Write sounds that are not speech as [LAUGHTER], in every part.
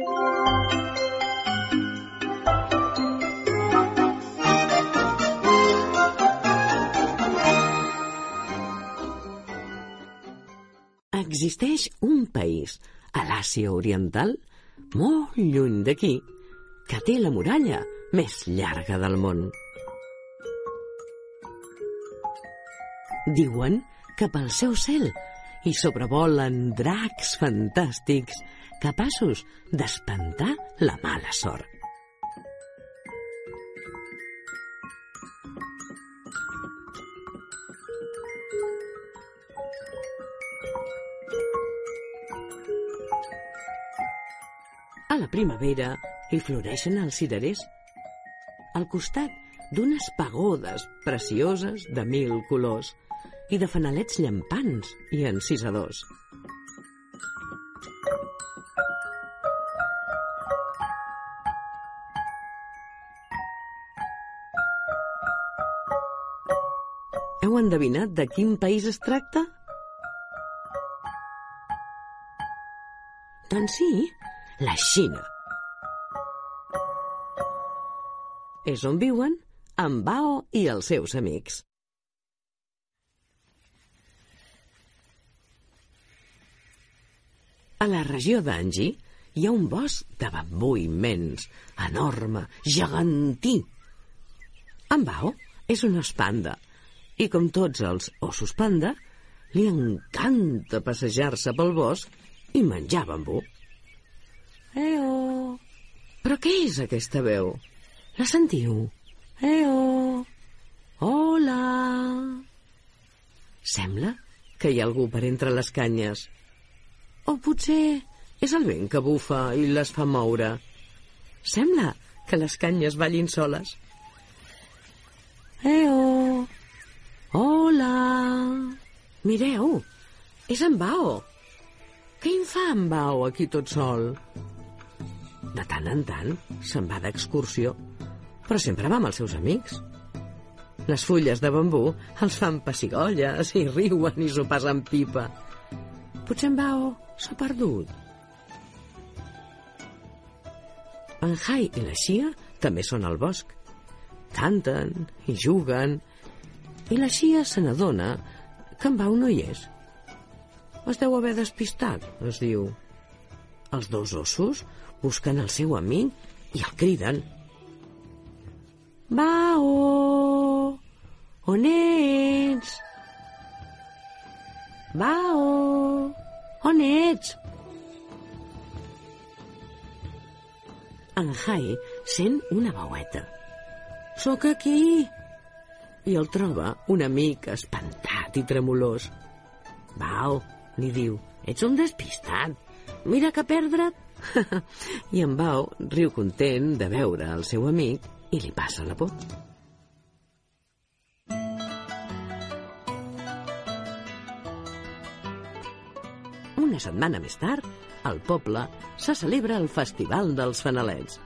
Existeix un país, a l'Àsia Oriental, molt lluny d'aquí, que té la muralla més llarga del món. Diuen que pel seu cel hi sobrevolen dracs fantàstics capaços d'espantar la mala sort. A la primavera hi floreixen els cirerers. Al costat d'unes pagodes precioses de mil colors i de fanalets llampants i encisadors. Heu endevinat de quin país es tracta? Doncs sí, la Xina. És on viuen en Bao i els seus amics. A la regió d'Anji hi ha un bosc de bambú immens, enorme, gegantí. En Bao és un os panda i, com tots els ossos panda, li encanta passejar-se pel bosc i menjar bambú. Eo! Però què és aquesta veu? La sentiu? Eo! Hola! Sembla que hi ha algú per entre les canyes. O potser és el vent que bufa i les fa moure. Sembla que les canyes ballin soles. Eo! Hola! Mireu, és en Bao. Què en fa en Bao aquí tot sol? De tant en tant se'n va d'excursió, però sempre va amb els seus amics. Les fulles de bambú els fan pessigolles i riuen i s'ho passen pipa. Potser en Bao s'ha perdut. En Hai i la Xia també són al bosc. Canten i juguen i la Xia se n'adona que en Bau no hi és. Es deu haver despistat, es diu. Els dos ossos busquen el seu amic i el criden. Bao! On ets? Bao! On ets? En Hai sent una veueta. Sóc aquí! I el troba un amic espantat i tremolós. Bao, li diu, ets un despistat. Mira que perdre't. [LAUGHS] I en Bao riu content de veure el seu amic i li passa la por. Una setmana més tard, al poble se celebra el Festival dels Fanalets.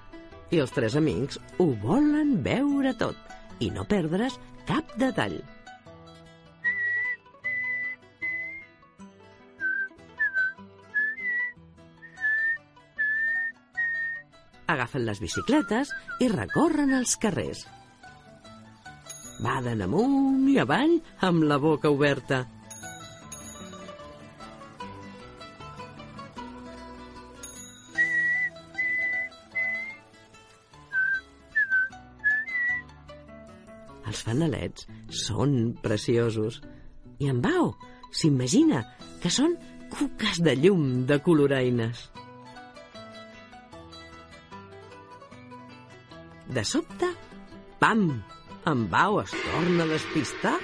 I els tres amics ho volen veure tot i no perdre's cap detall. Agafen les bicicletes i recorren els carrers. Baden amunt i avall amb la boca oberta. Els fanalets són preciosos. I en Bao s'imagina que són cuques de llum de coloraines. De sobte, pam! En Bao es torna a despistar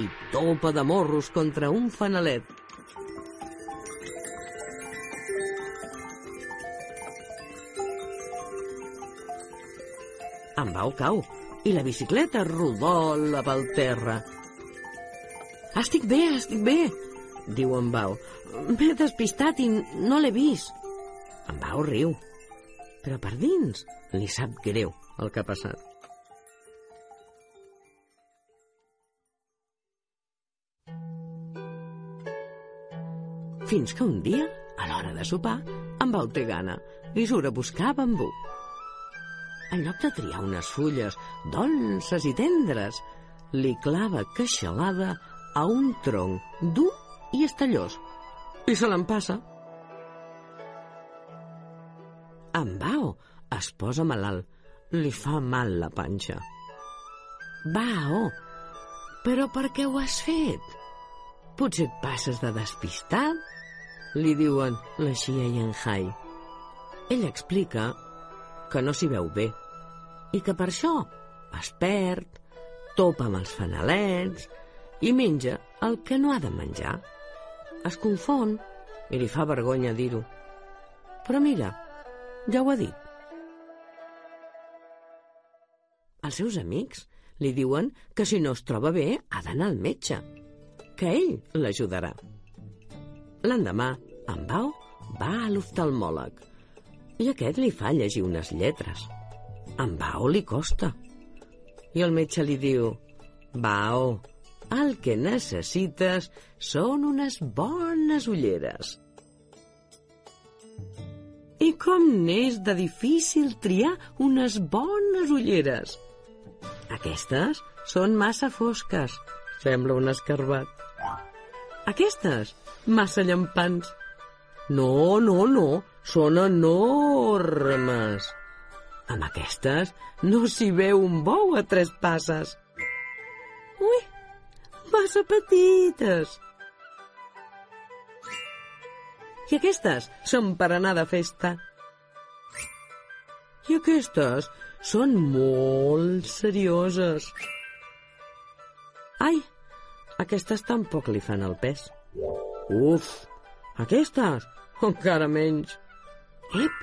i topa de morros contra un fanalet. En Bao cau i la bicicleta rodola pel terra. Estic bé, estic bé, diu en Bau. M'he despistat i no l'he vist. En Bau riu, però per dins li sap greu el que ha passat. Fins que un dia, a l'hora de sopar, en Bau té gana i surt a buscar bambú. En lloc de triar unes fulles dolces i tendres, li clava queixalada a un tronc dur i estallós i se l'empassa. En Bao es posa malalt. Li fa mal la panxa. Bao, però per què ho has fet? Potser et passes de despistat? Li diuen la Xia i en Hai. Ell explica que no s'hi veu bé i que per això es perd, topa amb els fanalets i menja el que no ha de menjar. Es confon i li fa vergonya dir-ho. Però mira, ja ho ha dit. Els seus amics li diuen que si no es troba bé ha d'anar al metge, que ell l'ajudarà. L'endemà, en Bau va a l'oftalmòleg i aquest li fa llegir unes lletres. En Bau li costa. I el metge li diu, Bau, el que necessites són unes bones ulleres. I com n'és de difícil triar unes bones ulleres. Aquestes són massa fosques. Sembla un escarbat. Aquestes, massa llampants. No, no, no, són enormes. Amb aquestes no s'hi veu un bou a tres passes. Ui, massa petites. I aquestes són per anar de festa. I aquestes són molt serioses. Ai, aquestes tampoc li fan el pes. Uf, aquestes encara menys. Ep,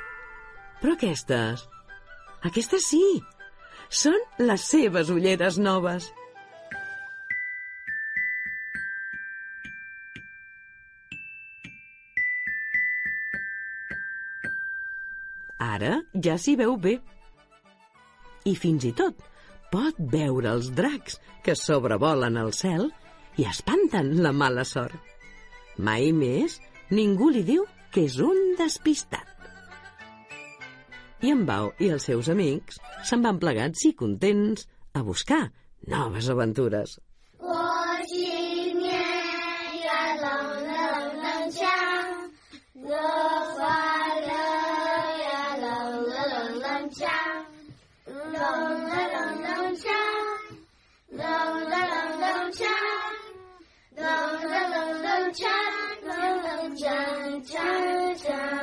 però aquestes, aquestes sí, són les seves ulleres noves. Ara ja s'hi veu bé. I fins i tot pot veure els dracs que sobrevolen el cel i espanten la mala sort. Mai més ningú li diu que és un despistat i en Bau i els seus amics se'n van plegats i contents a buscar noves aventures. Chang, chang, chang.